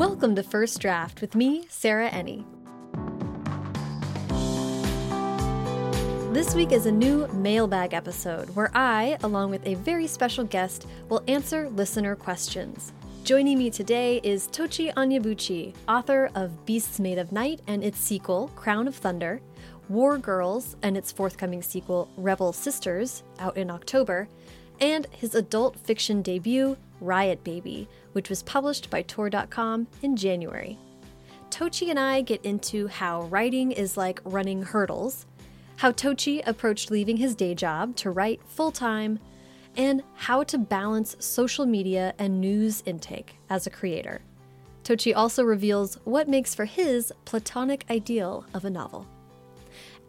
Welcome to First Draft with me, Sarah Enni. This week is a new mailbag episode where I, along with a very special guest, will answer listener questions. Joining me today is Tochi Onyebuchi, author of Beasts Made of Night and its sequel, Crown of Thunder, War Girls and its forthcoming sequel, Rebel Sisters, out in October, and his adult fiction debut, Riot Baby, which was published by Tor.com in January. Tochi and I get into how writing is like running hurdles, how Tochi approached leaving his day job to write full time, and how to balance social media and news intake as a creator. Tochi also reveals what makes for his platonic ideal of a novel.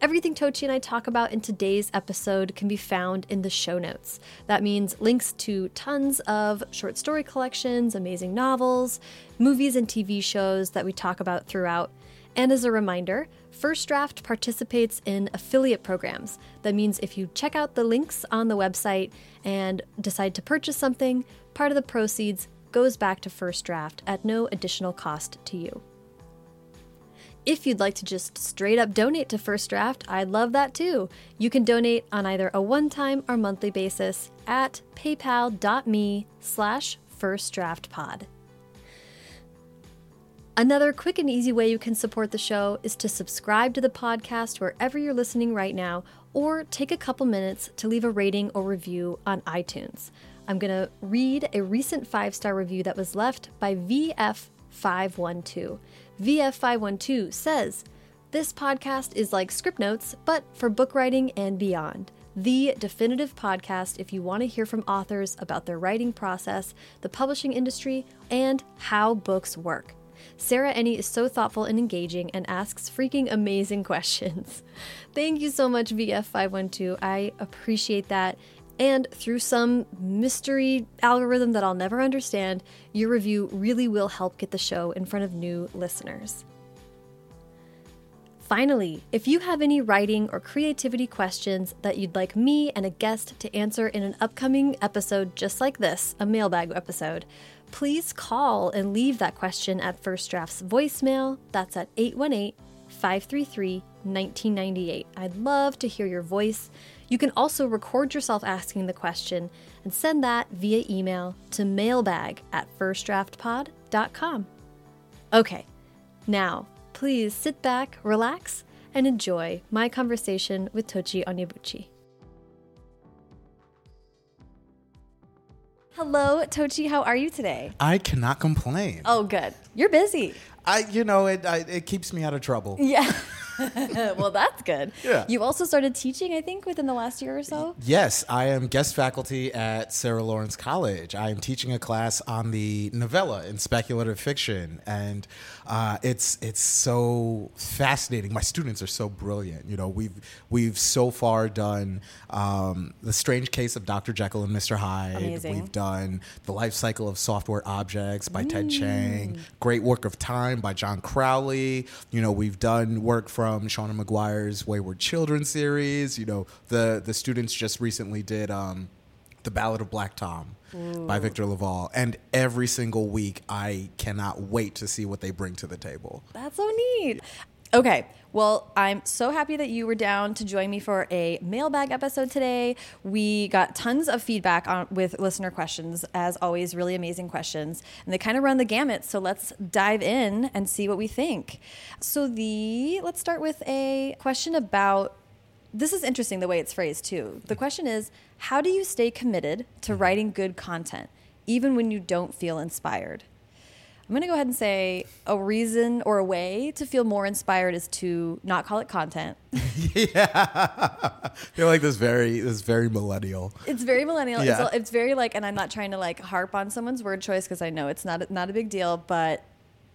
Everything Tochi and I talk about in today's episode can be found in the show notes. That means links to tons of short story collections, amazing novels, movies, and TV shows that we talk about throughout. And as a reminder, First Draft participates in affiliate programs. That means if you check out the links on the website and decide to purchase something, part of the proceeds goes back to First Draft at no additional cost to you. If you'd like to just straight up donate to First Draft, I'd love that too. You can donate on either a one-time or monthly basis at paypal.me slash firstdraftpod. Another quick and easy way you can support the show is to subscribe to the podcast wherever you're listening right now, or take a couple minutes to leave a rating or review on iTunes. I'm going to read a recent five star review that was left by VF512. VF512 says, This podcast is like script notes, but for book writing and beyond. The definitive podcast if you want to hear from authors about their writing process, the publishing industry, and how books work. Sarah Enni is so thoughtful and engaging and asks freaking amazing questions. Thank you so much, VF512. I appreciate that. And through some mystery algorithm that I'll never understand, your review really will help get the show in front of new listeners. Finally, if you have any writing or creativity questions that you'd like me and a guest to answer in an upcoming episode just like this, a mailbag episode, please call and leave that question at First Draft's voicemail. That's at 818 533 1998. I'd love to hear your voice. You can also record yourself asking the question and send that via email to mailbag at firstdraftpod.com. Okay, now please sit back, relax, and enjoy my conversation with Tochi Onyebuchi. Hello, Tochi. How are you today? I cannot complain. Oh, good. You're busy. I, you know, it I, it keeps me out of trouble. Yeah. well, that's good. Yeah. You also started teaching, I think, within the last year or so. Yes, I am guest faculty at Sarah Lawrence College. I am teaching a class on the novella in speculative fiction, and uh, it's it's so fascinating. My students are so brilliant. You know, we've we've so far done um, the Strange Case of Dr. Jekyll and Mr. Hyde. Amazing. We've done the Life Cycle of Software Objects by Ted Chiang. Great Work of Time by John Crowley. You know, we've done work from Seanan McGuire's Wayward Children series. You know, the the students just recently did um, the Ballad of Black Tom by Victor LaValle, and every single week I cannot wait to see what they bring to the table. That's so neat. Okay, well, I'm so happy that you were down to join me for a mailbag episode today. We got tons of feedback on with listener questions, as always, really amazing questions, and they kind of run the gamut. So let's dive in and see what we think. So the let's start with a question about this is interesting the way it's phrased too. The question is, how do you stay committed to writing good content even when you don't feel inspired? I'm going to go ahead and say a reason or a way to feel more inspired is to not call it content. yeah, they're like this very this very millennial. It's very millennial. Yeah. It's, it's very like, and I'm not trying to like harp on someone's word choice because I know it's not not a big deal, but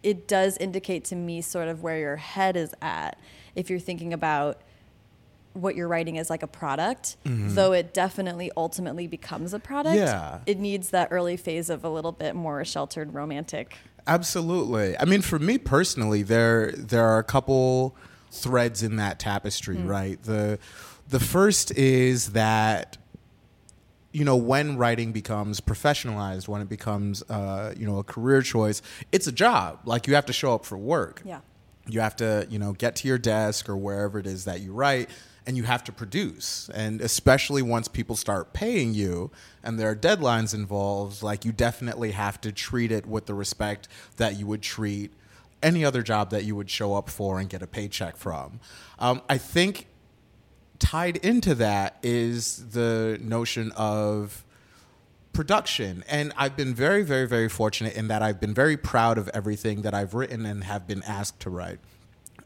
it does indicate to me sort of where your head is at if you're thinking about what you're writing as like a product, mm-hmm. though it definitely ultimately becomes a product. Yeah. It needs that early phase of a little bit more sheltered romantic. Absolutely. I mean, for me personally, there there are a couple threads in that tapestry, right? The the first is that you know, when writing becomes professionalized, when it becomes, uh, you know, a career choice, it's a job. Like you have to show up for work. Yeah. You have to, you know, get to your desk or wherever it is that you write and you have to produce. And especially once people start paying you and there are deadlines involved, like you definitely have to treat it with the respect that you would treat any other job that you would show up for and get a paycheck from. Um, I think tied into that is the notion of production. And I've been very, very, very fortunate in that I've been very proud of everything that I've written and have been asked to write.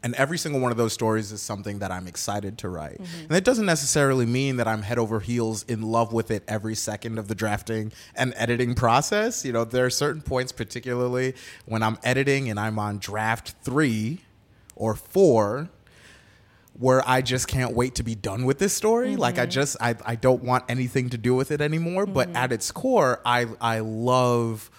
And every single one of those stories is something that I'm excited to write. Mm-hmm. And it doesn't necessarily mean that I'm head over heels in love with it every second of the drafting and editing process. You know, there are certain points, particularly when I'm editing and I'm on draft three or four, where I just can't wait to be done with this story. Mm-hmm. Like I just I, I don't want anything to do with it anymore. Mm-hmm. But at its core, I I love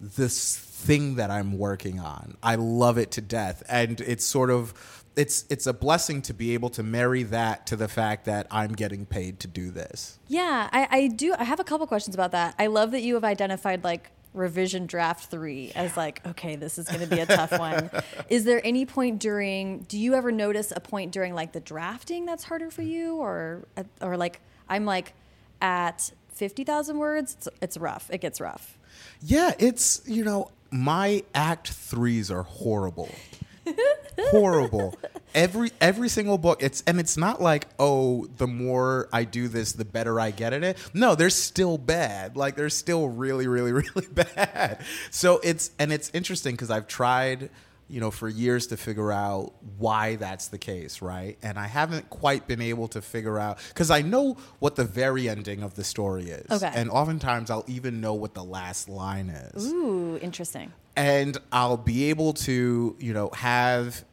this thing that I'm working on. I love it to death. And it's sort of it's it's a blessing to be able to marry that to the fact that I'm getting paid to do this. Yeah, I, I do I have a couple questions about that. I love that you have identified like revision draft three as like okay this is going to be a tough one is there any point during do you ever notice a point during like the drafting that's harder for mm. you or uh, or like i'm like at 50000 words it's, it's rough. It gets rough. Yeah it's you know my act threes are horrible. Horrible. Every every single book it's and it's not like oh the more i do this the better i get at it. No they're still bad. Like they're still really really really bad. So it's and it's interesting because i've tried you know for years to figure out why that's the case right? And i haven't quite been able to figure out because i know what the very ending of the story is. Okay. And oftentimes i'll even know what the last line is. Ooh interesting. And i'll be able to you know have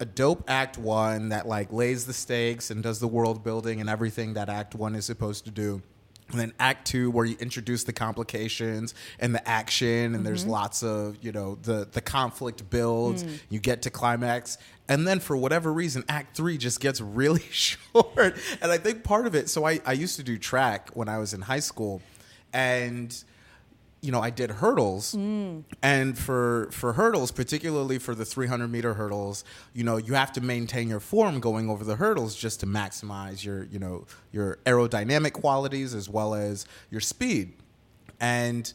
a dope act one that like lays the stakes and does the world building and everything that act one is supposed to do and then act two where you introduce the complications and the action and mm-hmm. there's lots of you know the the conflict builds mm. you get to climax and then for whatever reason act three just gets really short and i think part of it so i, I used to do track when i was in high school and you know, I did hurdles, mm. and for for hurdles, particularly for the 300 meter hurdles, you know, you have to maintain your form going over the hurdles just to maximize your you know your aerodynamic qualities as well as your speed, and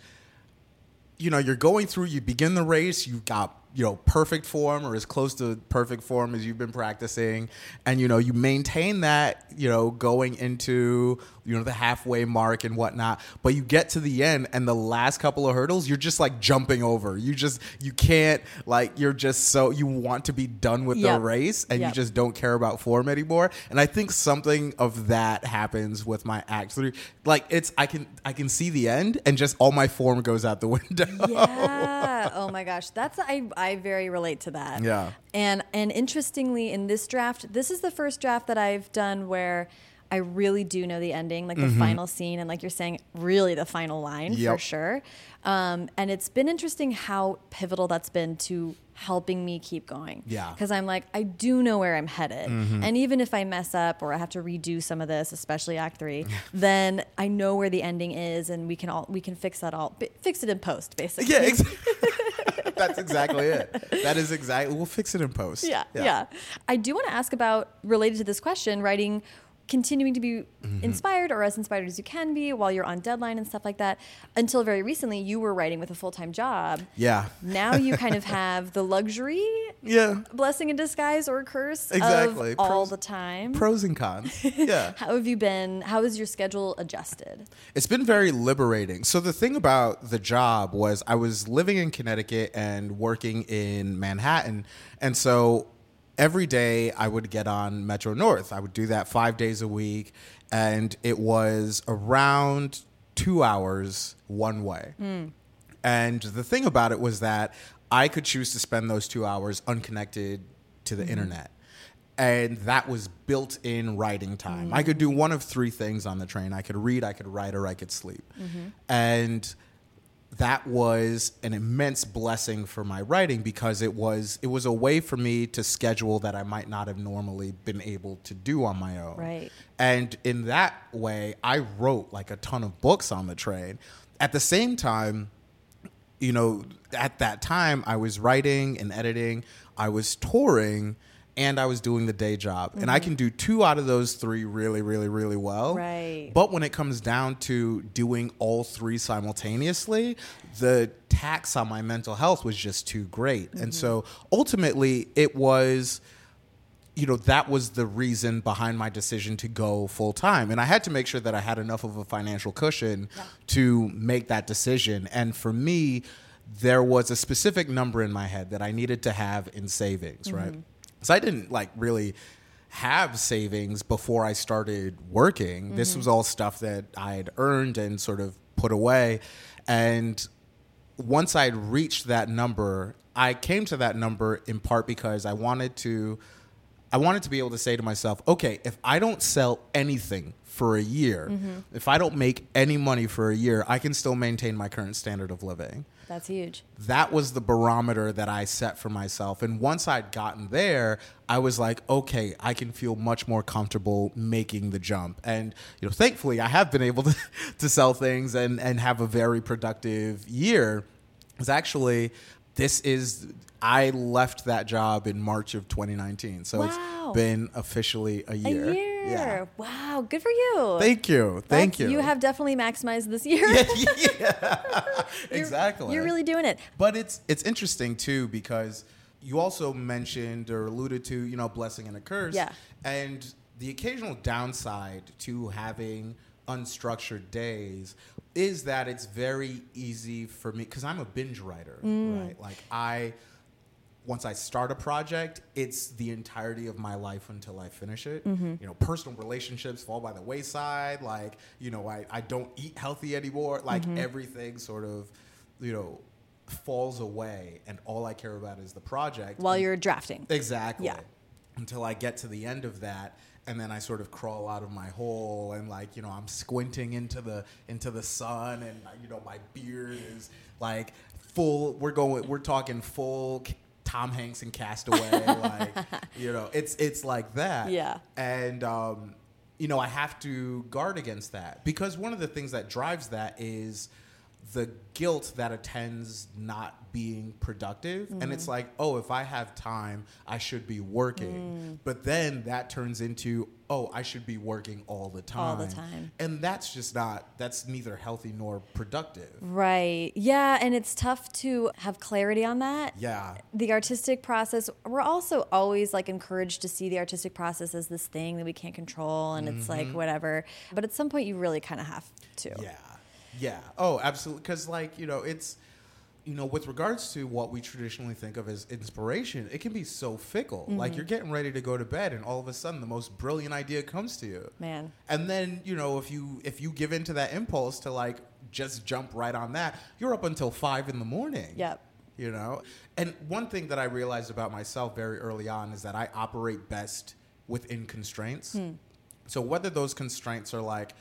you know, you're going through. You begin the race, you've got you know perfect form or as close to perfect form as you've been practicing. And you know you maintain that you know going into you know the halfway mark and whatnot. But you get to the end and the last couple of hurdles you're just like jumping over. You just you can't like you're just so you want to be done with yep. the race and yep. you just don't care about form anymore. And i think something of that happens with my act three. Like it's i can i can see the end and just all my form goes out the window. Yeah. Oh my gosh. That's i I very relate to that. Yeah. And and interestingly, in this draft, this is the first draft that I've done where I really do know the ending, like the mm-hmm. final scene, and like you're saying, really the final line yep. for sure. Um, and it's been interesting how pivotal that's been to helping me keep going. Yeah. Because I'm like, I do know where I'm headed. Mm-hmm. And even if I mess up or I have to redo some of this, especially act three, then I know where the ending is and we can all we can fix that all fix it in post, basically. Yeah, exactly. That's exactly it. That is exactly. We'll fix it in post. Yeah, yeah. yeah. I do want to ask about related to this question, writing continuing to be mm-hmm. inspired or as inspired as you can be while you're on deadline and stuff like that. Until very recently, you were writing with a full time job. Yeah. Now you kind of have the luxury, yeah, blessing in disguise or curse, exactly, all pros, the time. Pros and cons. Yeah. how have you been? How has your schedule adjusted? It's been very liberating. So the thing about the job was I was living in Connecticut and working in Manhattan, and so every day I would get on Metro North. I would do that five days a week, and it was around two hours one way. Mm. And the thing about it was that I could choose to spend those two hours unconnected to the mm-hmm. internet. And that was built in writing time. Mm-hmm. I could do one of three things on the train I could read, I could write, or I could sleep. Mm-hmm. And that was an immense blessing for my writing because it was it was a way for me to schedule that I might not have normally been able to do on my own. Right. And in that way, I wrote like a ton of books on the train. At the same time, you know, at that time I was writing and editing, I was touring, and I was doing the day job. And I mm-hmm. can do two out of those three really, really, really well. Right. But when it comes down to doing all three simultaneously, the tax on my mental health was just too great. And mm-hmm. so ultimately, it was you know that was the reason behind my decision to go full time and i had to make sure that i had enough of a financial cushion to make that decision and for me there was a specific number in my head that i needed to have in savings right mm-hmm. So i didn't like really have savings before i started working. This mm-hmm. was all stuff that i had earned and sort of put away. And once I'd reached that number, I came to that number in part because I wanted to I wanted to be able to say to myself, okay, if I don't sell anything for a year, mm-hmm. if I don't make any money for a year, I can still maintain my current standard of living. That's huge. That was the barometer that I set for myself. And once I'd gotten there, I was like, okay, I can feel much more comfortable making the jump. And, you know, thankfully I have been able to, to sell things and, and have a very productive year. It's actually, this is, I left that job in March of 2019. So Wow. it's been officially a A year. Year. Yeah. Wow. Good for you. Thank you. Thank That's- you. You have definitely maximized this year. yeah. You're- exactly. You're really doing it. But it's it's interesting too because you also mentioned or alluded to, you know, blessing and a curse. Yeah. And the occasional downside to having unstructured days is that it's very easy for me because I'm a binge writer, Mm. right? Like I once I start a project, it's the entirety of my life until I finish it. Mm-hmm. You know, personal relationships fall by the wayside. Like, you know, I, I don't eat healthy anymore. Like Mm-hmm. everything sort of, you know, falls away and all I care about is the project. While And- you're drafting. Exactly. Yeah. Until I get to the end of that and then I sort of crawl out of my hole and like, you know, I'm squinting into the into the sun and you know, my beard is like full we're going we're talking full Tom Hanks and Castaway like, you know, it's it's like that. Yeah. And um you know, I have to guard against that because one of the things that drives that is the guilt that attends not being productive. And Mm-hmm. it's like, oh, if I have time, I should be working. Mm. But then that turns into, oh, I should be working all the time. All the time. And that's just not, that's neither healthy nor productive. Right. Yeah. And it's tough to have clarity on that. Yeah. The artistic process, we're also always like encouraged to see the artistic process as this thing that we can't control and it's like whatever. But at some point, you really kind of have to. Mm-hmm. Yeah. Yeah. Oh, absolutely. Because, like, you know, it's, you know, with regards to what we traditionally think of as inspiration, it can be so fickle. Like, Mm-hmm. you're getting ready to go to bed, and all of a sudden, the most brilliant idea comes to you. Man. And then, you know, if you if you give into that impulse to like just jump right on that, you're up until five in the morning. Yep. You know? And one thing that I realized about myself very early on is that I operate best within constraints. Hmm. So whether those constraints are like,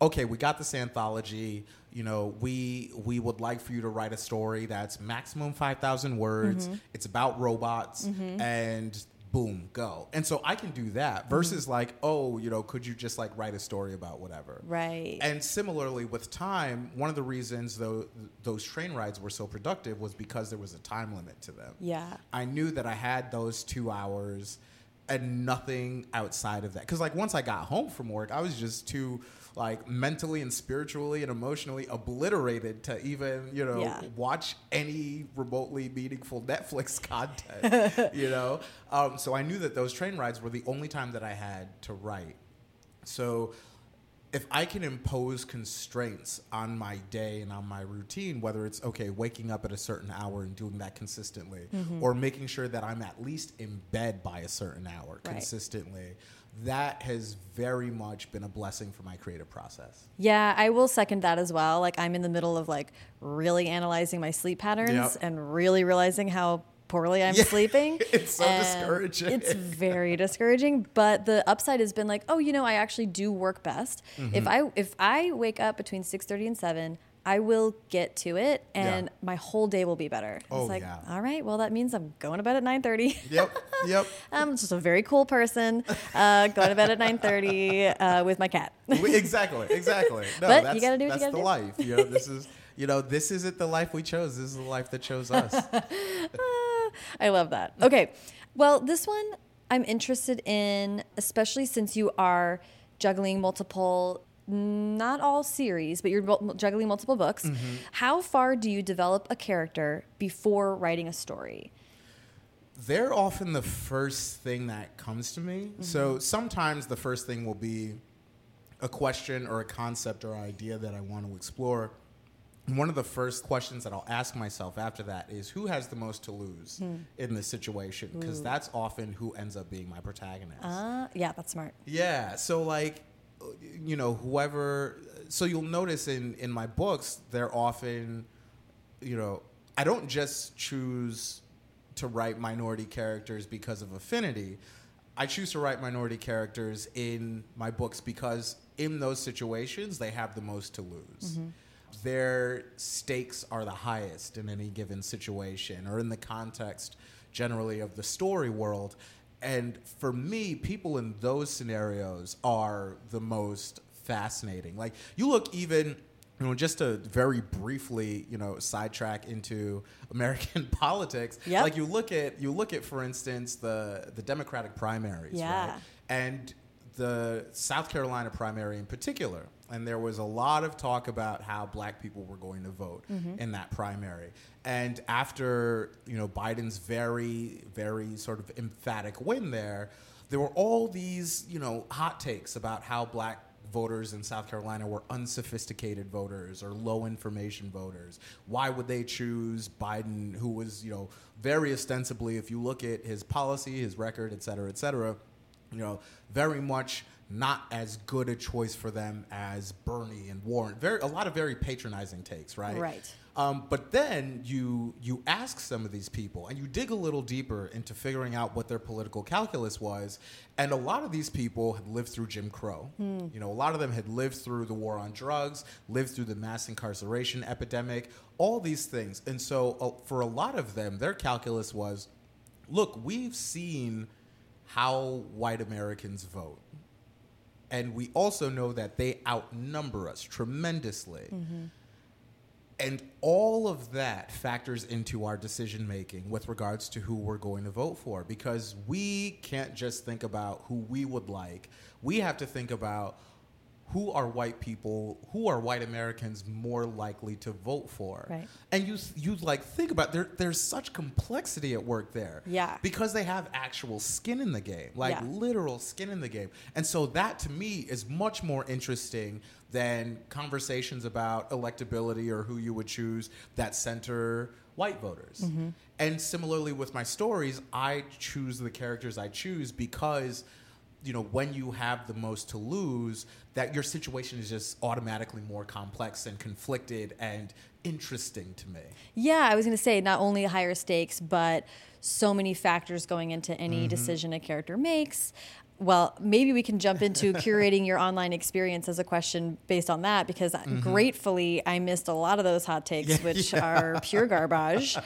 okay, we got this anthology, you know, we we would like for you to write a story that's maximum five thousand words. Mm-hmm. It's about robots and boom, go. And so I can do that versus like, oh, you know, could you just like write a story about whatever? Right. And similarly with time, one of the reasons though those train rides were so productive was because there was a time limit to them. Yeah. I knew that I had those two hours and nothing outside of that. Because like once I got home from work, I was just too like mentally and spiritually and emotionally obliterated to even you know Yeah. watch any remotely meaningful Netflix content. you know, um, so I knew that those train rides were the only time that I had to write. So if I can impose constraints on my day and on my routine, whether it's okay, waking up at a certain hour and doing that consistently, Mm-hmm. or making sure that I'm at least in bed by a certain hour Right. consistently, that has very much been a blessing for my creative process. Yeah, I will second that as well. Like I'm in the middle of like really analyzing my sleep patterns Yep. and really realizing how poorly I'm Yeah, sleeping. it's so And discouraging. It's very discouraging, but the upside has been like, oh, you know, I actually do work best. Mm-hmm. If I if I wake up between 6:30 and 7, I will get to it and Yeah. my whole day will be better. Oh, it's like, yeah. all right, well, that means I'm going to bed at 9.30. Yep. Yep. I'm just a very cool person, uh, going to bed at 9.30 uh, with my cat. Exactly. Exactly. No, But you that's, gotta do what you that's gotta the do. life. You know, this is you know, this isn't the life we chose. This is the life that chose us. I love that. Okay. Well, this one I'm interested in, especially since you are juggling multiple, not all series, but you're juggling multiple books. How far do you develop a character before writing a story? They're often the first thing that comes to me. Mm-hmm. So sometimes the first thing will be a question or a concept or idea that I want to explore. One of the first questions that I'll ask myself after that is who has the most to lose Hmm. in this situation? Because that's often who ends up being my protagonist. Uh, yeah, that's smart. Yeah. So like, you know, whoever. So you'll notice in in my books, they're often, you know, I don't just choose to write minority characters because of affinity. I choose to write minority characters in my books because in those situations they have the most to lose. Mm-hmm. Their stakes are the highest in any given situation or in the context generally of the story world. And for me, people in those scenarios are the most fascinating. Like you look even you know, just to very briefly, you know, sidetrack into American politics. Yep. Like you look at you look at, for instance, the the Democratic primaries, Yeah. right? And the South Carolina primary in particular. And there was a lot of talk about how black people were going to vote mm-hmm. in that primary. And after, you know, Biden's very, very sort of emphatic win there, there were all these, you know, hot takes about how black voters in South Carolina were unsophisticated voters or low information voters. Why would they choose Biden, who was, you know, very ostensibly, if you look at his policy, his record, et cetera, et cetera, you know, very much not as good a choice for them as Bernie and Warren. Very, a lot of very patronizing takes, right? Right. Um, but then you you ask some of these people and you dig a little deeper into figuring out what their political calculus was, and a lot of these people had lived through Jim Crow. You know, a lot of them had lived through the war on drugs, lived through the mass incarceration epidemic, all these things, and so uh, for a lot of them, their calculus was, look, we've seen how white Americans vote. And we also know that they outnumber us tremendously. Mm-hmm. And all of that factors into our decision making with regards to who we're going to vote for because we can't just think about who we would like. We have to think about who are white people, who are white Americans more likely to vote for. Right. And you you like think about there there's such complexity at work there. Yeah. Because they have actual skin in the game. Like Yeah. literal skin in the game. And so that to me is much more interesting than conversations about electability or who you would choose that center white voters. Mm-hmm. And similarly with my stories, I choose the characters I choose because you know when you have the most to lose that your situation is just automatically more complex and conflicted and interesting to me. Yeah, I was going to say not only higher stakes, but so many factors going into any Mm-hmm. decision a character makes. Well, maybe we can jump into curating your online experience as a question based on that, because Mm-hmm. gratefully I missed a lot of those hot takes, which are pure garbage.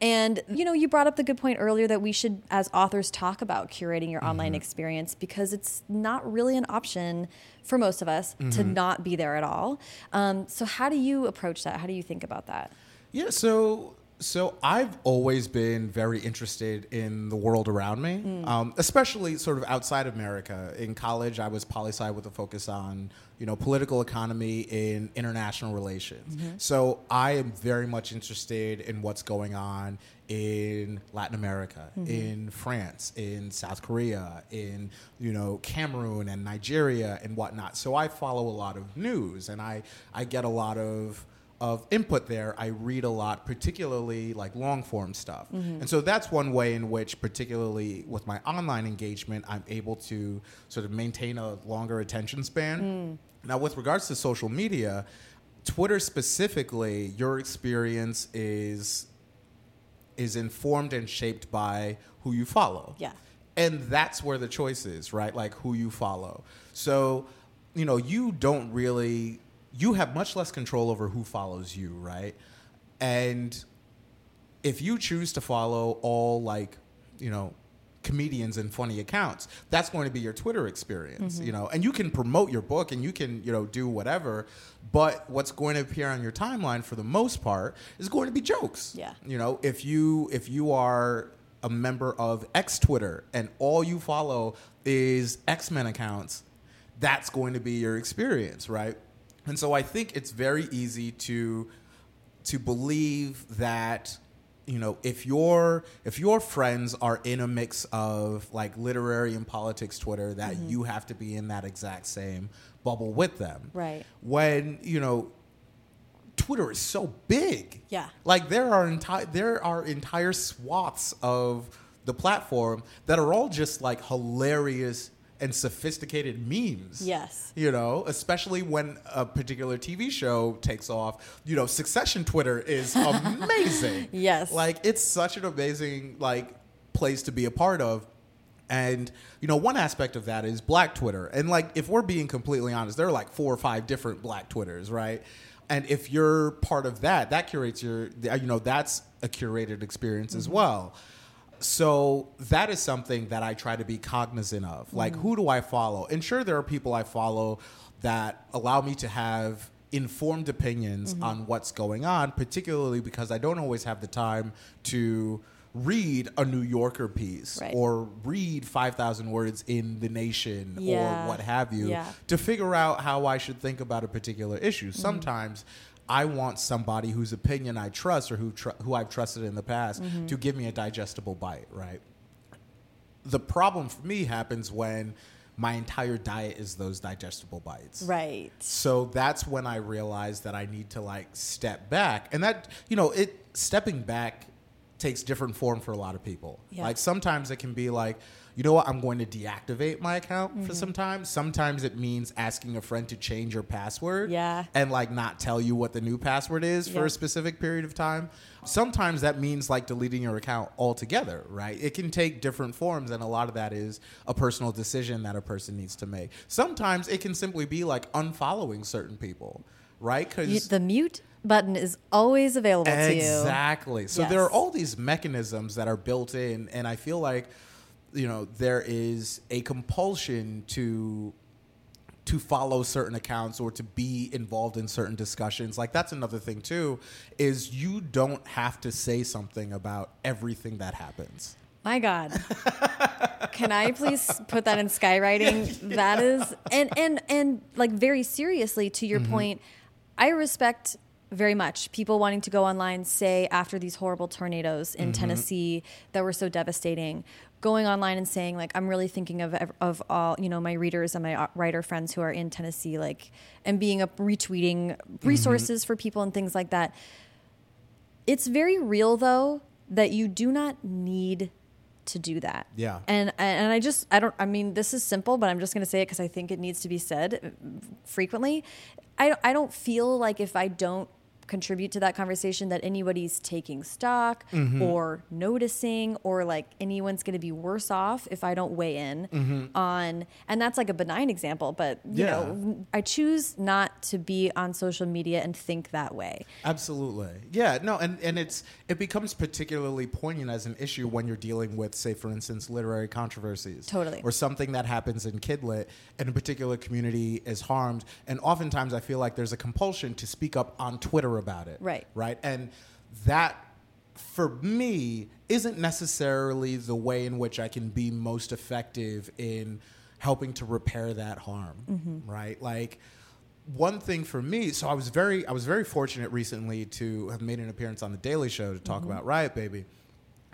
And, you know, you brought up the good point earlier that we should, as authors, talk about curating your Mm-hmm. online experience because it's not really an option for most of us to Mm-hmm. not be there at all. Um, so, how do you approach that? How do you think about that? Yeah, so so I've always been very interested in the world around me, mm. um, especially sort of outside of America. In college, I was poli sci with a focus on you know political economy in international relations. Mm-hmm. So I am very much interested in what's going on in Latin America, mm-hmm. in France, in South Korea, in you know Cameroon and Nigeria and whatnot. So I follow a lot of news, and I I get a lot of of input there, I read a lot, particularly like long form stuff. Mm-hmm. And so that's one way in which, particularly with my online engagement, I'm able to sort of maintain a longer attention span. Mm. Now, with regards to social media, Twitter specifically, your experience is is informed and shaped by who you follow. Yeah. And that's where the choice is, right? Like who you follow. So, you know, you don't really you have much less control over who follows you, right? And if you choose to follow all like, you know, comedians and funny accounts, that's going to be your Twitter experience, Mm-hmm. you know, and you can promote your book and you can, you know, do whatever, but what's going to appear on your timeline for the most part is going to be jokes. Yeah. You know, if you if you are a member of X Twitter and all you follow is X-Men accounts, that's going to be your experience, right? And so I think it's very easy to to believe that you know if your if your friends are in a mix of like literary and politics Twitter that Mm-hmm. you have to be in that exact same bubble with them. Right. When, you know, Twitter is so big. Yeah. Like there are entire there are entire swaths of the platform that are all just like hilarious and sophisticated memes. Yes. You know, especially when a particular TV show takes off. You know, Succession Twitter is amazing. Yes. Like it's such an amazing like place to be a part of. And you know, one aspect of that is Black Twitter. And like, if we're being completely honest, there are like four or five different Black Twitters, right? And if you're part of that, that curates your, you know, that's a curated experience as mm-hmm. well. So that is something that I try to be cognizant of. Like, who do I follow? And sure, there are people I follow that allow me to have informed opinions on what's going on, particularly because I don't always have the time to read a New Yorker piece Right. or read 5,000 words in The Nation Yeah. or what have you Yeah. to figure out how I should think about a particular issue. Mm-hmm. Sometimes I want somebody whose opinion I trust or who tr- who I've trusted in the past Mm-hmm. to give me a digestible bite, right? The problem for me happens when my entire diet is those digestible bites. Right. So that's when I realized that I need to like step back. And that, you know, it stepping back takes different form for a lot of people. Yeah. Like sometimes it can be like, you know what, I'm going to deactivate my account Mm-hmm. for some time. Sometimes it means asking a friend to change your password. Yeah. And like not tell you what the new password is for a specific period of time. Sometimes that means like deleting your account altogether, right? It can take different forms, and a lot of that is a personal decision that a person needs to make. Sometimes it can simply be like unfollowing certain people, right? Because the mute button is always available to you. Exactly. So there are all these mechanisms that are built in, and I feel like, you know, there is a compulsion to to follow certain accounts or to be involved in certain discussions. Like that's another thing too, is you don't have to say something about everything that happens. My God. Can I please put that in skywriting? That is and and and like very seriously to your mm-hmm. point, I respect very much people wanting to go online say after these horrible tornadoes in Tennessee that were so devastating going online and saying like I'm really thinking of of all you know my readers and my uh, writer friends who are in Tennessee like and being up retweeting resources for people and things like that it's very real though that you do not need to do that. Yeah. And and I just I don't I mean this is simple but I'm just going to say it cuz I think it needs to be said uh, frequently. I I don't feel like if I don't contribute to that conversation that anybody's taking stock Mm-hmm. or noticing or like anyone's going to be worse off if I don't weigh in on and that's like a benign example but you Mm-hmm. Yeah. know I choose not to be on social media and think that way. Absolutely. Yeah, no, and, and it's it becomes particularly poignant as an issue when you're dealing with, say, for instance, literary controversies. Totally. Or something that happens in Kidlit and a particular community is harmed. And oftentimes I feel like there's a compulsion to speak up on Twitter about it. Right. Right. And that for me isn't necessarily the way in which I can be most effective in helping to repair that harm. Mm-hmm. Right. Like one thing for me so i was very i was very fortunate recently to have made an appearance on the daily show to talk mm-hmm. about riot baby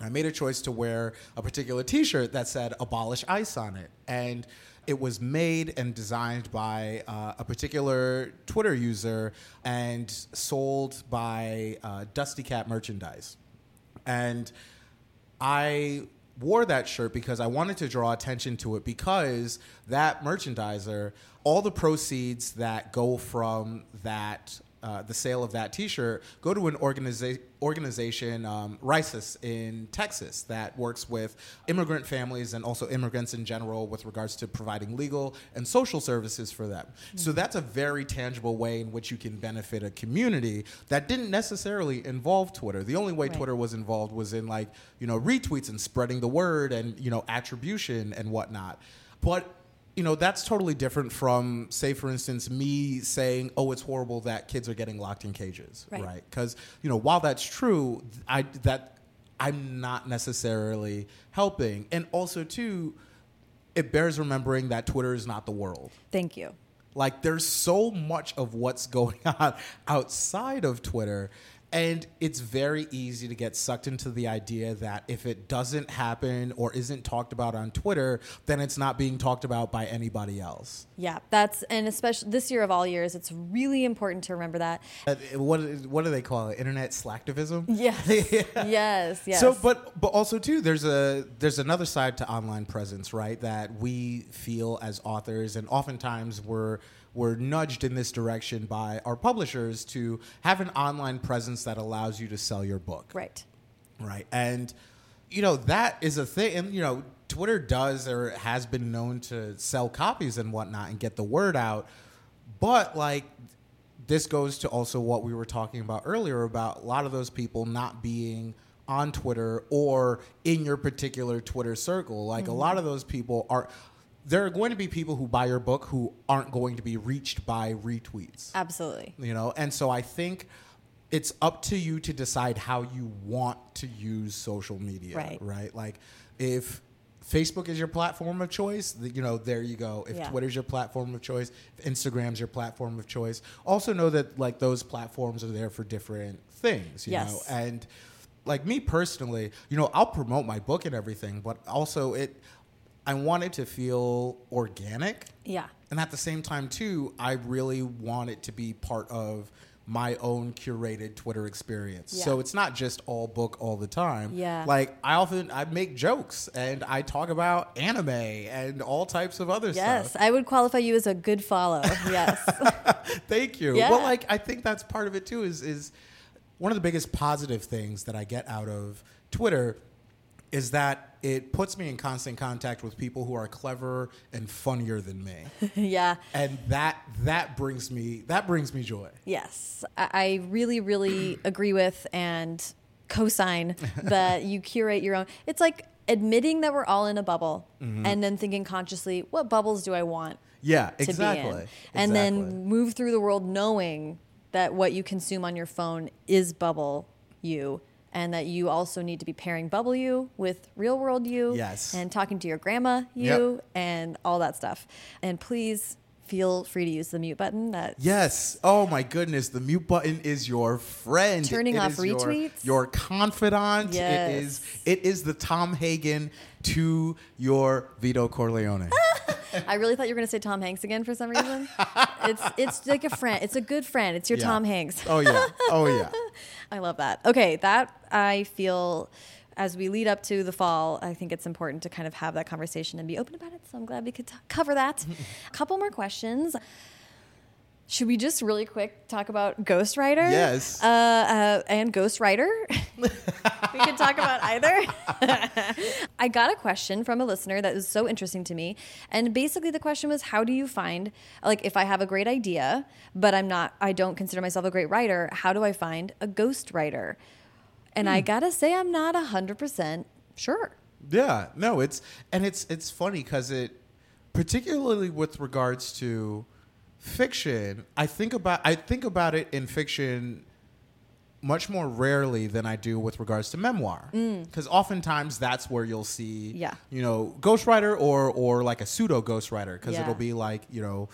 i made a choice to wear a particular t-shirt that said abolish ice on it and it was made and designed by uh, a particular twitter user and sold by uh, dusty cat merchandise. And I wore that shirt because I wanted to draw attention to it because that merchandiser, all the proceeds that go from that uh, the sale of that T-shirt go to an organiza- organization, um, RAICES in Texas, that works with immigrant families and also immigrants in general with regards to providing legal and social services for them. Mm-hmm. So that's a very tangible way in which you can benefit a community that didn't necessarily involve Twitter. The only way right. Twitter was involved was in like you know retweets and spreading the word and you know attribution and whatnot. But you know that's totally different from say for instance me saying oh it's horrible that kids are getting locked in cages right. because right? you know while that's true i that i'm not necessarily helping. And also too it bears remembering that twitter is not the world. Thank you. Like there's so much of what's going on outside of twitter and it's very easy to get sucked into the idea that if it doesn't happen or isn't talked about on Twitter, then it's not being talked about by anybody else. Yeah, that's and especially this year of all years, it's really important to remember that. Uh, what what do they call it? Internet slacktivism. Yes. yeah. Yes. Yes. So, but but also too, there's a there's another side to online presence, right? That we feel as authors, and oftentimes we're we're nudged in this direction by our publishers to have an online presence that allows you to sell your book. Right. Right. And, you know, that is a thing. And, you know, Twitter does or has been known to sell copies and whatnot and get the word out. But, like, this goes to also what we were talking about earlier about a lot of those people not being on Twitter or in your particular Twitter circle. Like, mm-hmm. a lot of those people are there are going to be people who buy your book who aren't going to be reached by retweets. Absolutely. You know, and so I think it's up to you to decide how you want to use social media. Right. Right. Like if Facebook is your platform of choice, you know, there you go. If yeah. Twitter's your platform of choice, if Instagram's your platform of choice, also know that like those platforms are there for different things, you yes. know. And like me personally, you know, I'll promote my book and everything, but also it I wanted to feel organic. Yeah. And at the same time, too, I really want it to be part of my own curated Twitter experience. Yeah. So it's not just all book all the time. Yeah. Like I often I make jokes and I talk about anime and all types of other yes, stuff. Yes, I would qualify you as a good follow. Yes. Thank you. Yeah. Well, like I think that's part of it too. Is is one of the biggest positive things that I get out of Twitter is that it puts me in constant contact with people who are clever and funnier than me. yeah. And that that brings me that brings me joy. Yes. I really, really agree with and co-sign that you curate your own. It's like admitting that we're all in a bubble mm-hmm. and then thinking consciously, what bubbles do I want? Yeah, exactly. Exactly. And then move through the world knowing that what you consume on your phone is bubble you and that you also need to be pairing bubble you with real world you yes. and talking to your grandma you yep. and all that stuff. And please feel free to use the mute button. That yes. Oh my goodness, the mute button is your friend. Turning it off retweets. Your, your confidant. Yes. It is. It is the Tom Hagen to your Vito Corleone. I really thought you were going to say Tom Hanks again for some reason. it's it's like a friend. It's a good friend. It's your yeah. Tom Hanks. oh yeah. Oh yeah. I love that. Okay, that I feel as we lead up to the fall, I think it's important to kind of have that conversation and be open about it. So I'm glad we could t- cover that. A couple more questions. Should we just really quick talk about Ghostwriter? Yes. Uh, uh, and Ghostwriter. we could talk about either. I got a question from a listener that was so interesting to me. And basically, the question was how do you find, like, if I have a great idea, but I'm not, I don't consider myself a great writer, how do I find a ghostwriter? And hmm. I gotta say, I'm not 100% sure. Yeah, no, it's, and it's, it's funny because it, particularly with regards to, fiction, I think about I think about it in fiction much more rarely than I do with regards to memoir. Because mm. oftentimes that's where you'll see, yeah. you know, ghostwriter or or like a pseudo ghostwriter because yeah. it'll be like you know.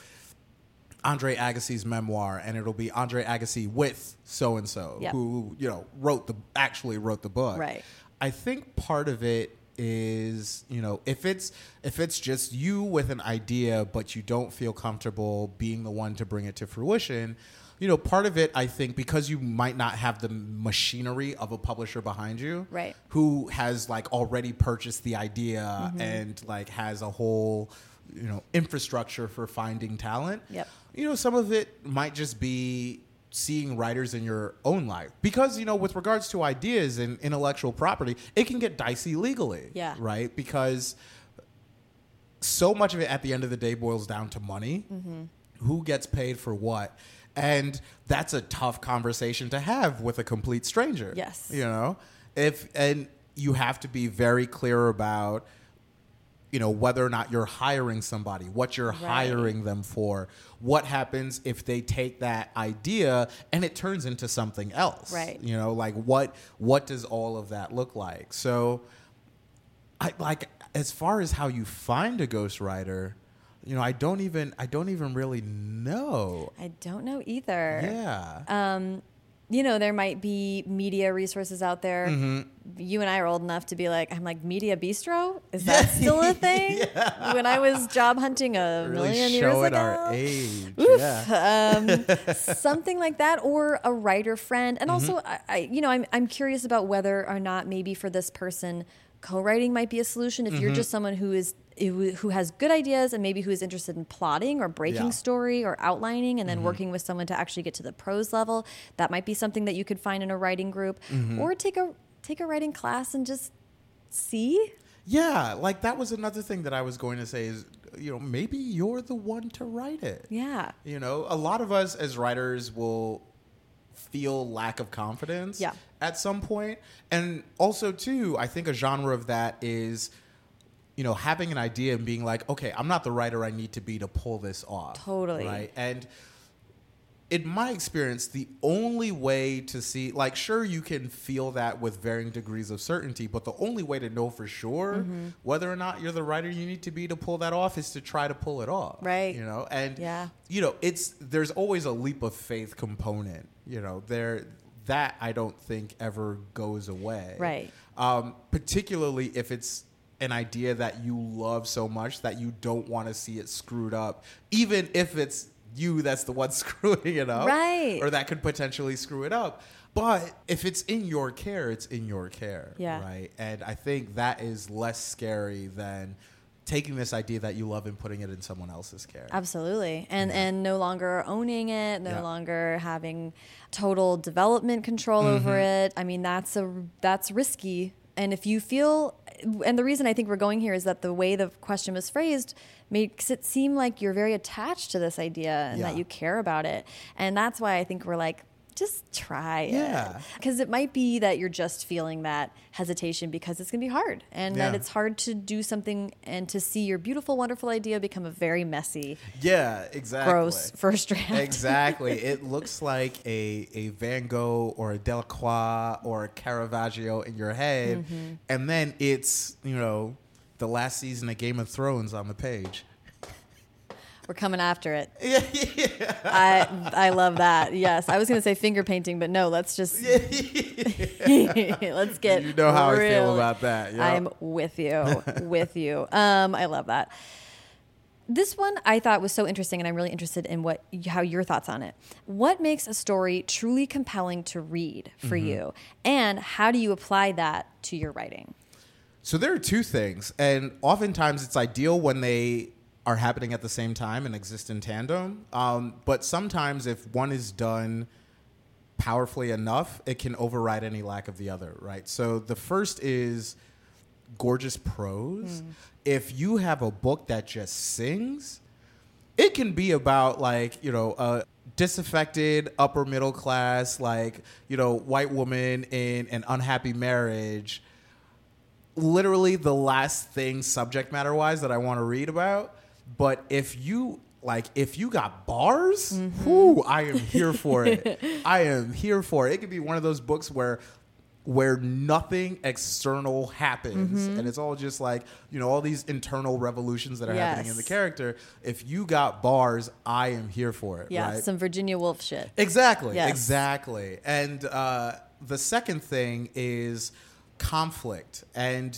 Andre Agassi's memoir, and it'll be Andre Agassi with so and so, who you know wrote the actually wrote the book. Right. I think part of it is you know if it's if it's just you with an idea but you don't feel comfortable being the one to bring it to fruition you know part of it i think because you might not have the machinery of a publisher behind you right who has like already purchased the idea mm-hmm. and like has a whole you know infrastructure for finding talent yep you know some of it might just be seeing writers in your own life. Because you know with regards to ideas and intellectual property it can get dicey legally Yeah. right? Because so much of it at the end of the day boils down to money. Mm-hmm. Who gets paid for what? And that's a tough conversation to have with a complete stranger Yes. you know? If and you have to be very clear about you know whether or not you're hiring somebody what you're hiring them for what happens if they take that idea and it turns into something else. Right. you know like what what does all of that look like? So i like as far as how you find a ghostwriter you know i don't even i don't even really know. I don't know either. yeah. Um, you know, there might be media resources out there. Mm-hmm. You and I are old enough to be like, I'm like, Media Bistro? Is that still a thing? yeah. When I was job hunting a really million years ago. our age Oof. yeah um, something like that, or a writer friend. And also, Mm-hmm. I, I, you know, I'm I'm curious about whether or not maybe for this person, co-writing might be a solution. If Mm-hmm. you're just someone who is who who has good ideas and maybe who is interested in plotting or breaking Yeah. Story or outlining, and then working with someone to actually get to the prose level, that might be something that you could find in a writing group, Mm-hmm. or take a take a writing class and just see. Yeah, like that was another thing that I was going to say is, you know, maybe you're the one to write it. Yeah. You know, a lot of us as writers will feel lack of confidence Yeah. at some point. And also too, I think a genre of that is you know, having an idea and being like, okay, I'm not the writer I need to be to pull this off. Totally. Right. And in my experience, the only way to see, like, sure, you can feel that with varying degrees of certainty, but the only way to know for sure Mm-hmm. whether or not you're the writer you need to be to pull that off is to try to pull it off. Right. You know, and, Yeah. you know, it's, there's always a leap of faith component, you know, there, that I don't think ever goes away. Right. Um, particularly if it's an idea that you love so much that you don't want to see it screwed up, even if it's you that's the one screwing it up, Right. Or that could potentially screw it up. But if it's in your care, it's in your care, Yeah. right? And I think that is less scary than taking this idea that you love and putting it in someone else's care. Absolutely. And and no longer owning it, no Yeah. longer having total development control Mm-hmm. over it. I mean, that's a that's risky. And if you feel and the reason I think we're going here is that the way the question was phrased makes it seem like you're very attached to this idea and that you care about it. And that's why I think we're like just try Yeah. it. Because it might be that you're just feeling that hesitation because it's going to be hard and that it's hard to do something and to see your beautiful, wonderful idea become a very messy, yeah, exactly. gross first draft. exactly. It looks like a, a Van Gogh or a Delacroix or a Caravaggio in your head. Mm-hmm. And then it's, you know, the last season of Game of Thrones on the page. We're coming after it. Yeah, yeah. I I love that. Yes, I was going to say finger painting, but no. Let's just let's get. You know how I feel about that. yeah. I'm with you, with you. Um, I love that. This one I thought was so interesting, and I'm really interested in what how your thoughts on it. What makes a story truly compelling to read for Mm-hmm. you, and how do you apply that to your writing? So there are two things, and oftentimes it's ideal when they are happening at the same time and exist in tandem. Um, but sometimes if one is done powerfully enough, it can override any lack of the other, right? So the first is gorgeous prose. If you have a book that just sings, it can be about like you know a disaffected upper middle class like you know white woman in an unhappy marriage literally the last thing subject matter wise that I want to read about. But if you like, if you got bars, whoo, I am here for it. I am here for it. It could be one of those books where where nothing external happens and it's all just like you know all these internal revolutions that are happening in the character if you got bars i am here for it Yeah, right some Virginia Woolf shit. Exactly. Yes. Exactly. And uh, the second thing is conflict. And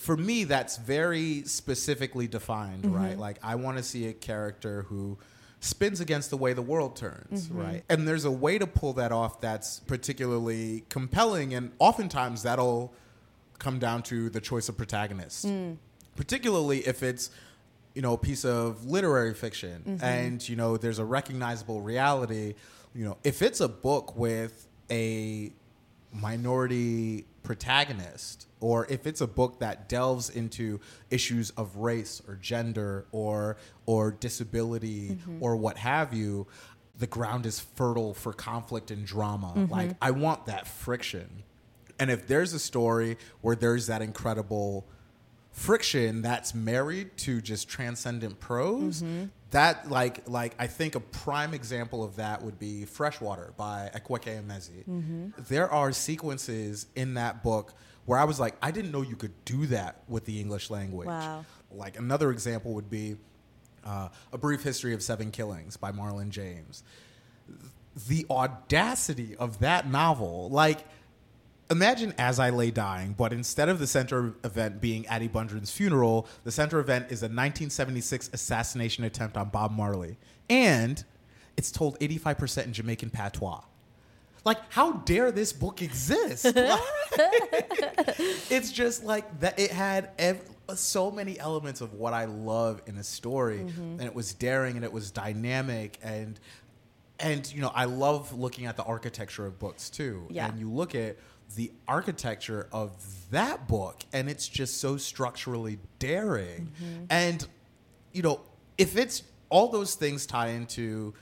for me, that's very specifically defined, mm-hmm. right? Like, I want to see a character who spins against the way the world turns, mm-hmm. right? And there's a way to pull that off that's particularly compelling. And oftentimes that'll come down to the choice of protagonist, mm. particularly if it's you know, a piece of literary fiction Mm-hmm. and, you know, there's a recognizable reality, you know, if it's a book with a minority protagonist or if it's a book that delves into issues of race or gender or or disability mm-hmm. or what have you the ground is fertile for conflict and drama. Mm-hmm. Like i want that friction. And if there's a story where there's that incredible friction that's married to just transcendent prose mm-hmm. That like like i think a prime example of that would be freshwater by Akwaeke Emezi there are sequences in that book where i was like i didn't know you could do that with the english language. Wow. like another example would be uh, a brief history of seven killings by marlon james. The audacity of that novel like imagine as I lay dying, but instead of the center event being Addie Bundren's funeral, the center event is a 1976 assassination attempt on Bob Marley, and it's told 85% in Jamaican patois. Like, how dare this book exist? it's just like that. It had ev- so many elements of what I love in a story, mm-hmm. and it was daring and it was dynamic and and you know I love looking at the architecture of books too. Yeah. And you look at the architecture of that book, and it's just so structurally daring. Mm-hmm. And you know, if it's all those things tie into,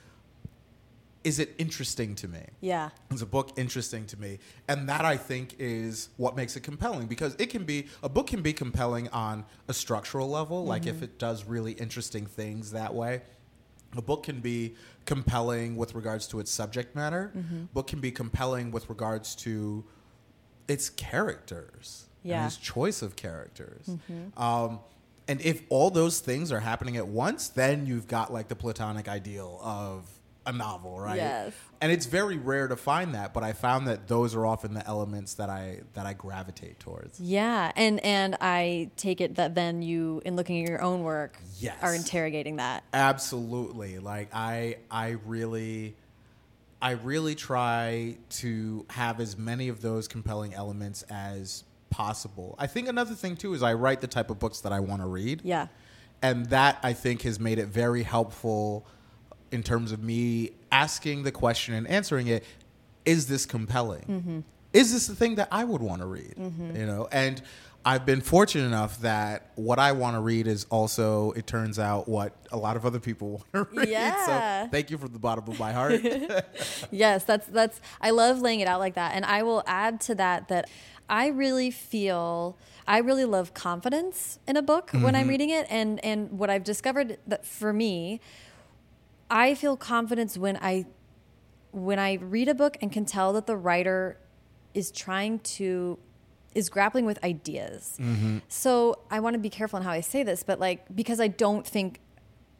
is it interesting to me? Yeah. Is a book interesting to me? And that I think is what makes it compelling because it can be a book can be compelling on a structural level, like if mm-hmm. it does really interesting things that way. A book can be compelling with regards to its subject matter. Mm-hmm. Book can be compelling with regards to its characters Yeah. and its choice of characters. Um, and if all those things are happening at once, then you've got like the platonic ideal of a novel, right? Yes. And it's very rare to find that, but I found that those are often the elements that I that I gravitate towards. Yeah, and and I take it that then you, in looking at your own work, Yes. are interrogating that. Absolutely. Like I I really I really try to have as many of those compelling elements as possible. I think another thing too is I write the type of books that I want to read. Yeah, And that I think has made it very helpful in terms of me asking the question and answering it is this compelling? Mm-hmm. Is this the thing that I would want to read? Mm-hmm. You know, and I've been fortunate enough that what I want to read is also, it turns out, what a lot of other people want to read. Yeah. So thank you from the bottom of my heart. yes, that's that's. I love laying it out like that, and I will add to that that I really feel I really love confidence in a book when I'm mm-hmm. reading it, and and what I've discovered that for me, I feel confidence when I when I read a book and can tell that the writer is trying to is grappling with ideas. Mm-hmm. So I want to be careful in how I say this, but like because I don't think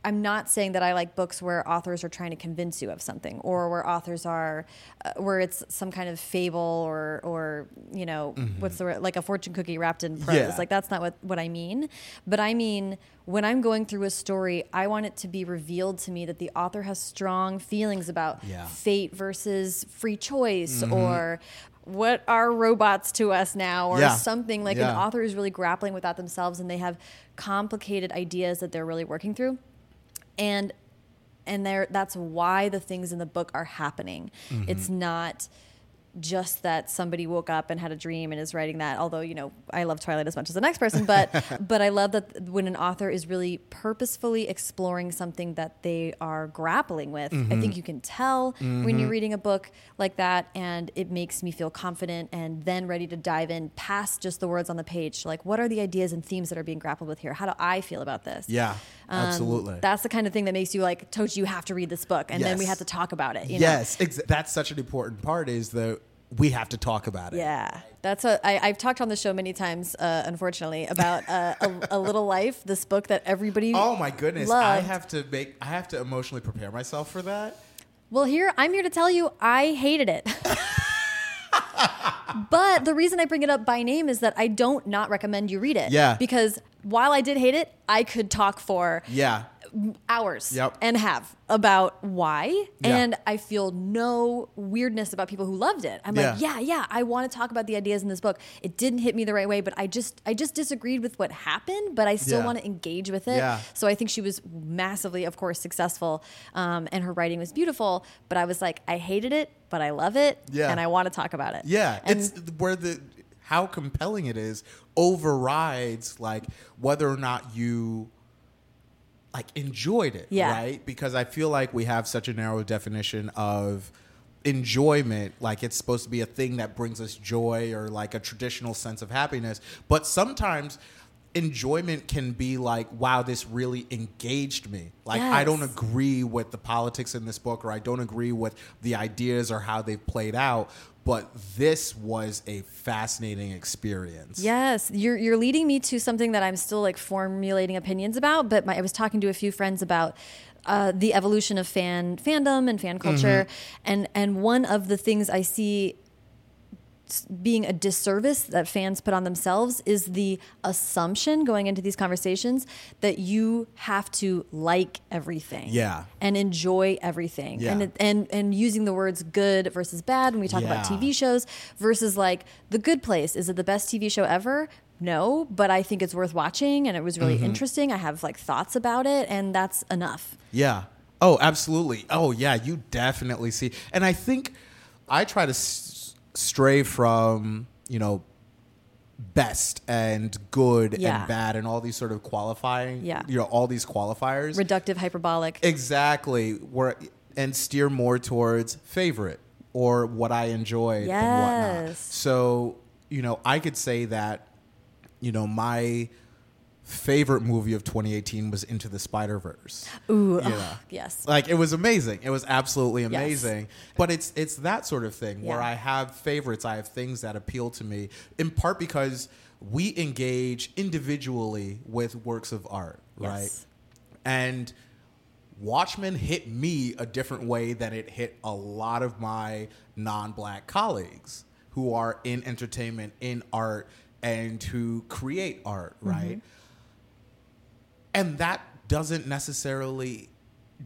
I'm not saying that I like books where authors are trying to convince you of something, or where authors are, uh, where it's some kind of fable, or or you know mm-hmm. what's the word, like a fortune cookie wrapped in prose. Yeah. Like that's not what what I mean. But I mean when I'm going through a story, I want it to be revealed to me that the author has strong feelings about Yeah. fate versus free choice, mm-hmm. or what are robots to us now, or Yeah. something like Yeah. an author is really grappling with that themselves, and they have complicated ideas that they're really working through and and there that's why the things in the book are happening mm-hmm. it's not just that somebody woke up and had a dream and is writing that although you know i love twilight as much as the next person but but i love that when an author is really purposefully exploring something that they are grappling with i think mm-hmm. you can tell when you're mm-hmm. reading a book like that and it makes me feel confident and then ready to dive in past just the words on the page like what are the ideas and themes that are being grappled with here? How do i feel about this? Yeah, um, absolutely. That's the kind of thing that makes you like, Tochi, you have to read this book, and then we have to talk about it. You yes, ex- that's such an important part is that we have to talk about it. Yeah, that's what I, I've talked on the show many times, uh, unfortunately, about uh, a, a Little Life, this book that everybody. Oh my goodness! I have to make. I have to emotionally prepare myself for that. Well, here I'm here to tell you, I hated it. but the reason I bring it up by name is that I don't not recommend you read it. Yeah. Because while I did hate it, I could talk for Yeah. Hours Yep. and have about why Yeah. and i feel no weirdness about people who loved it i'm like Yeah. yeah yeah i want to talk about the ideas in this book it didn't hit me the right way but i just i just disagreed with what happened but i still Yeah. want to engage with it Yeah. so i think she was massively of course successful um, and her writing was beautiful but i was like i hated it but i love it Yeah. and i want to talk about it Yeah, and it's where the how compelling it is overrides like whether or not you like enjoyed it, Yeah. right? Because I feel like we have such a narrow definition of enjoyment like it's supposed to be a thing that brings us joy or like a traditional sense of happiness but sometimes enjoyment can be like wow this really engaged me. Like i don't agree with the politics in this book or i don't agree with the ideas or how they've played out but this was a fascinating experience. Yes, you're you're leading me to something that I'm still like formulating opinions about. But my, I was talking to a few friends about uh, the evolution of fan fandom and fan culture, and and one of the things I see being a disservice that fans put on themselves is the assumption going into these conversations that you have to like everything Yeah. and enjoy everything Yeah. and and and using the words good versus bad when we talk about TV shows versus like the good place is it the best TV show ever no but I think it's worth watching and it was Mm-hmm. really interesting I have like thoughts about it and that's enough Yeah. Oh, absolutely. Oh, yeah. You definitely see. And I think I try to s- stray from, you know, best and good Yeah. and bad and all these sort of qualifying, Yeah. you know, all these qualifiers. reductive hyperbolic exactly. Where, and steer more towards favorite or what I enjoyed and whatnot. So, you know, I could say that, you know, my favorite movie of 2018 was Into the Spider Verse. ooh know? ugh, yes Like it was amazing. It was absolutely Yes. amazing. But it's it's that sort of thing where I have favorites. I have things that appeal to me in part because we engage individually with works of art, right? And Watchmen hit me a different way than it hit a lot of my non-black colleagues who are in entertainment, in art, and who create art, right? Mm-hmm. And that doesn't necessarily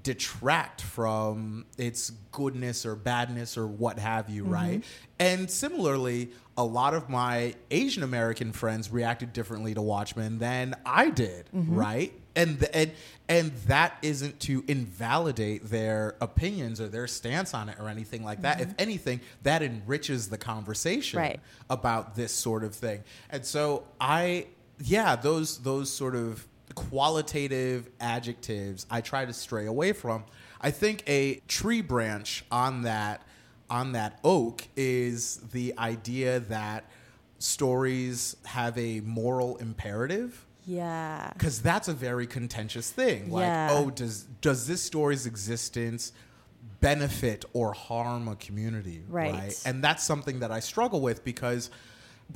detract from its goodness or badness or what have you, mm-hmm. right? And similarly, a lot of my Asian American friends reacted differently to Watchmen than I did, mm-hmm. right? And the, and and that isn't to invalidate their opinions or their stance on it or anything like that. If mm-hmm. anything, that enriches the conversation Right. about this sort of thing. And so I yeah, those those sort of qualitative adjectives I try to stray away from. I think a tree branch on that on that oak is the idea that stories have a moral imperative yeah because that's a very contentious thing. Like, Yeah. oh, does does this story's existence benefit or harm a community? Right. And that's something that I struggle with because,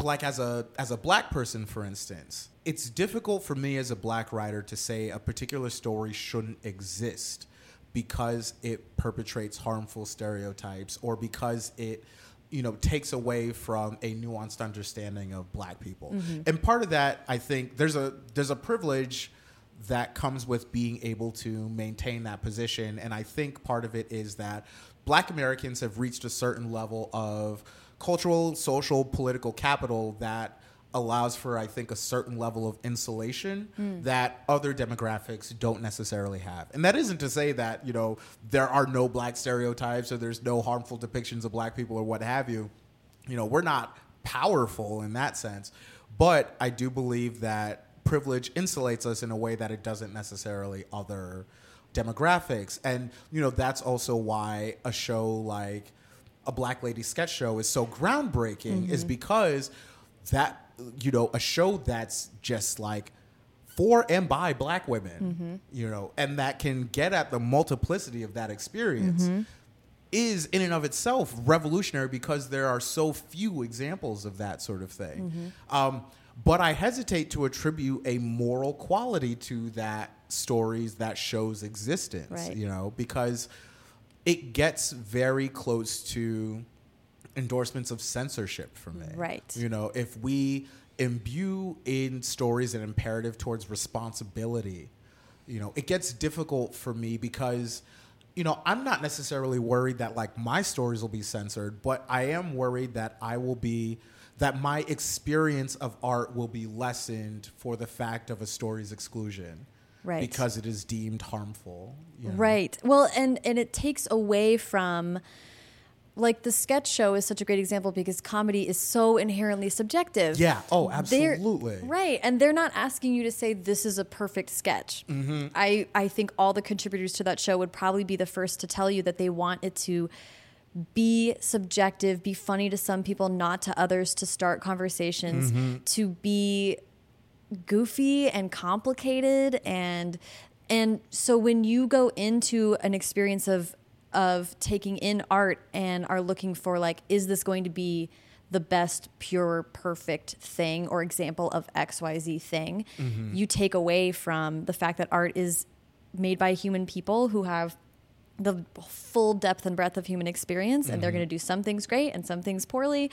like, as a as a black person, for instance, it's difficult for me as a black writer to say a particular story shouldn't exist because it perpetrates harmful stereotypes or because it you know takes away from a nuanced understanding of black people. Mm-hmm. And part of that i think there's a there's a privilege that comes with being able to maintain that position. And i think part of it is that black americans have reached a certain level of cultural social political capital that allows for i think a certain level of insulation hmm. that other demographics don't necessarily have. And that isn't to say that you know there are no black stereotypes or there's no harmful depictions of black people or what have you. You know we're not powerful in that sense. But i do believe that privilege insulates us in a way that it doesn't necessarily other demographics. And you know that's also why a show like a black lady sketch show is so groundbreaking is mm-hmm. because that you know a show that's just like for and by black women mm-hmm. you know and that can get at the multiplicity of that experience mm-hmm. is in and of itself revolutionary because there are so few examples of that sort of thing. Mm-hmm. Um, but i hesitate to attribute a moral quality to that stories that shows existence Right. you know because it gets very close to endorsements of censorship for me. Right. You know, if we imbue in stories an imperative towards responsibility, you know, it gets difficult for me because you know, I'm not necessarily worried that like my stories will be censored, but I am worried that I will be that my experience of art will be lessened for the fact of a story's exclusion. Right. Because it is deemed harmful. you know? Right. Well, and and it takes away from like the sketch show is such a great example because comedy is so inherently subjective. Yeah. Oh, They're- absolutely. right. And they're not asking you to say this is a perfect sketch. Mm-hmm. I, I think all the contributors to that show would probably be the first to tell you that they want it to be subjective, be funny to some people, not to others, to start conversations, Mm-hmm. to be goofy and complicated and and so when you go into an experience of of taking in art and are looking for like is this going to be the best pure perfect thing or example of xyz thing? Mm-hmm. You take away from the fact that art is made by human people who have the full depth and breadth of human experience and they're mm-hmm. going to do some things great and some things poorly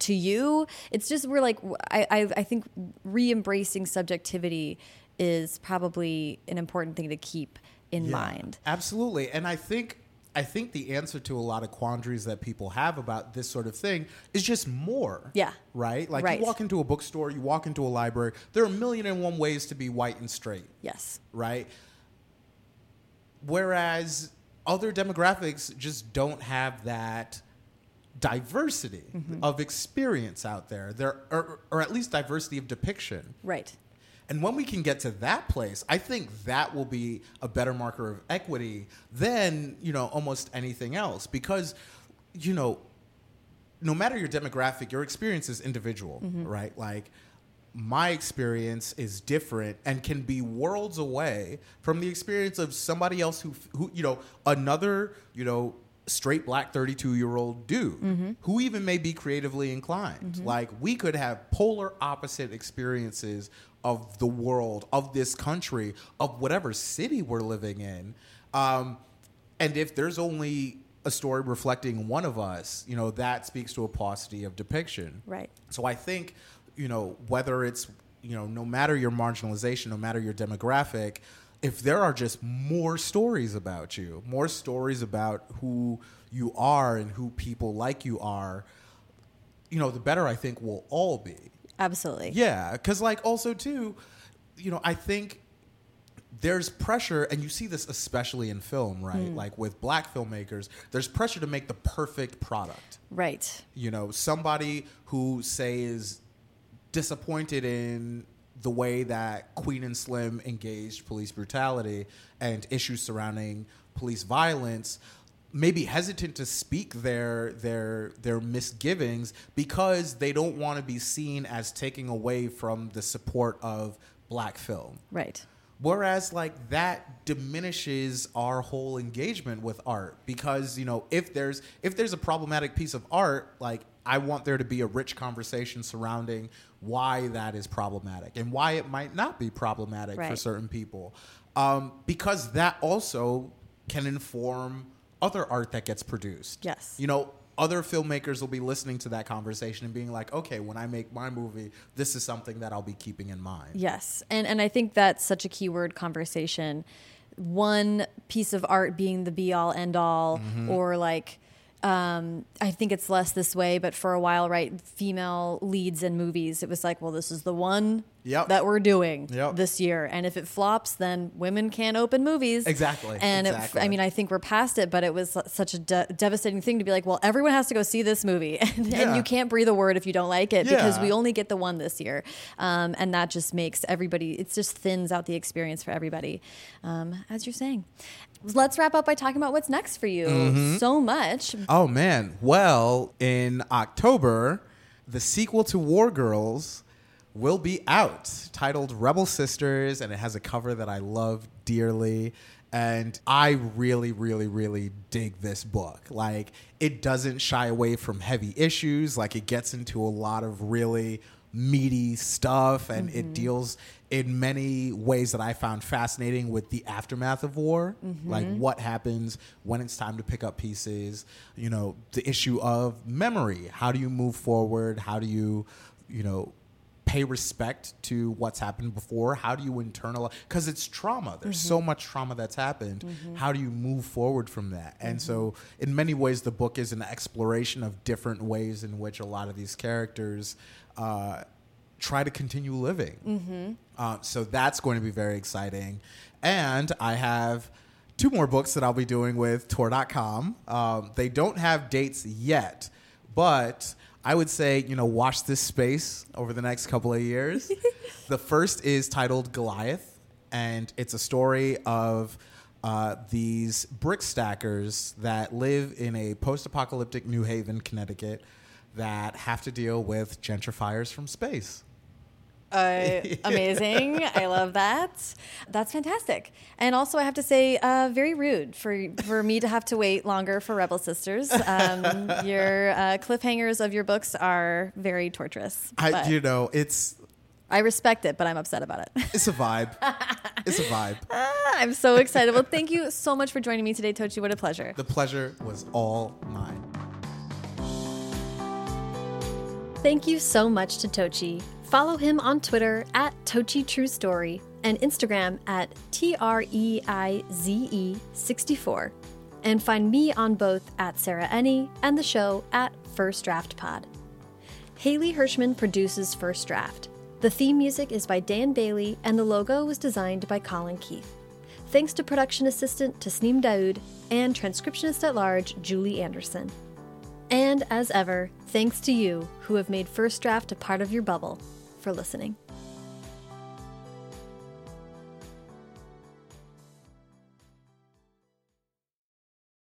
to you. It's just we're like i i, I think re-embracing subjectivity is probably an important thing to keep in Yeah, mind. Absolutely. And I think I think the answer to a lot of quandaries that people have about this sort of thing is just more. Yeah. Right? Like Right. you walk into a bookstore, you walk into a library, there are a million and one ways to be white and straight, yes right? Whereas other demographics just don't have that diversity Mm-hmm. of experience out there. There or, or at least diversity of depiction. right And when we can get to that place, I think that will be a better marker of equity than, you know, almost anything else. Because, you know, no matter your demographic, your experience is individual, mm-hmm. right? Like my experience is different and can be worlds away from the experience of somebody else who who you know, another, you know, straight black 32 year old dude mm-hmm. who even may be creatively inclined. Mm-hmm. Like we could have polar opposite experiences of the world, of this country, of whatever city we're living in. Um, and if there's only a story reflecting one of us, you know, that speaks to a paucity of depiction. right So I think, you know, whether it's, you know, no matter your marginalization, no matter your demographic, if there are just more stories about you, more stories about who you are and who people like you are, you know, the better I think we'll all be. Absolutely Yeah, because like also too, you know, I think there's pressure, and you see this especially in film, right? Hmm. Like with black filmmakers, there's pressure to make the perfect product. right You know, somebody who say is disappointed in the way that Queen and Slim engaged police brutality and issues surrounding police violence may be hesitant to speak their their their misgivings because they don't want to be seen as taking away from the support of black film. right Whereas, like that diminishes our whole engagement with art because you know if there's if there's a problematic piece of art, like I want there to be a rich conversation surrounding why that is problematic and why it might not be problematic for certain people, um, because that also can inform other art that gets produced. Yes. you know. Other filmmakers will be listening to that conversation and being like, okay, when I make my movie, this is something that I'll be keeping in mind. Yes. And and I think that's such a keyword conversation. One piece of art being the be all end all Mm-hmm. or like um, I think it's less this way, but for a while, right, female leads in movies, it was like, well, this is the one Yep. that we're doing Yep. this year, and if it flops, then women can't open movies. Exactly, And It. I mean, I think we're past it, but it was such a de- devastating thing to be like, well, everyone has to go see this movie, and, Yeah. and you can't breathe a word if you don't like it because we only get the one this year, um, and that just makes everybody. It just thins out the experience for everybody, um, as you're saying. Let's wrap up by talking about what's next for you. Mm-hmm. So much. Oh man. Well, in October, the sequel to War Girls will be out, titled Rebel Sisters, and it has a cover that I love dearly. And I really, really, really dig this book. Like, it doesn't shy away from heavy issues. Like, it gets into a lot of really meaty stuff, and it deals in many ways that I found fascinating with the aftermath of war, like mm-hmm. what happens when it's time to pick up pieces. You know, the issue of memory. How do you move forward? How do you, you know, pay respect to what's happened before? How do you internalize? Because it's trauma. There's mm-hmm. so much trauma that's happened. Mm-hmm. How do you move forward from that? And so, in many ways, the book is an exploration of different ways in which a lot of these characters. Uh, try to continue living. Uh, so that's going to be very exciting. And I have two more books that I'll be doing with Tor.com. Um, they don't have dates yet, but I would say, you know, watch this space over the next couple of years. the first is titled Goliath, and it's a story of uh, these brick stackers that live in a post apocalyptic New Haven, Connecticut, that have to deal with gentrifiers from space. Uh, amazing. I love that. That's fantastic. And also, I have to say, uh, very rude for for me to have to wait longer for Rebel Sisters. Um, your uh, cliffhangers of your books are very torturous. I, you know, it's I respect it, but I'm upset about it. it's a vibe. it's a vibe. Ah, I'm so excited. Well, thank you so much for joining me today, Tochi. What a pleasure. The pleasure was all mine. Thank you so much to Tochi. Follow him on Twitter at Tochi True Story and Instagram at T R E I Z E 64. And find me on both at Sarah Enni and the show at First Draft Pod. Haley Hirschman produces First Draft. The theme music is by Dan Bailey, and the logo was designed by Colin Keith. Thanks to production assistant Tasneem Daoud and transcriptionist at large Julie Anderson. And as ever, thanks to you who have made First Draft a part of your bubble for listening.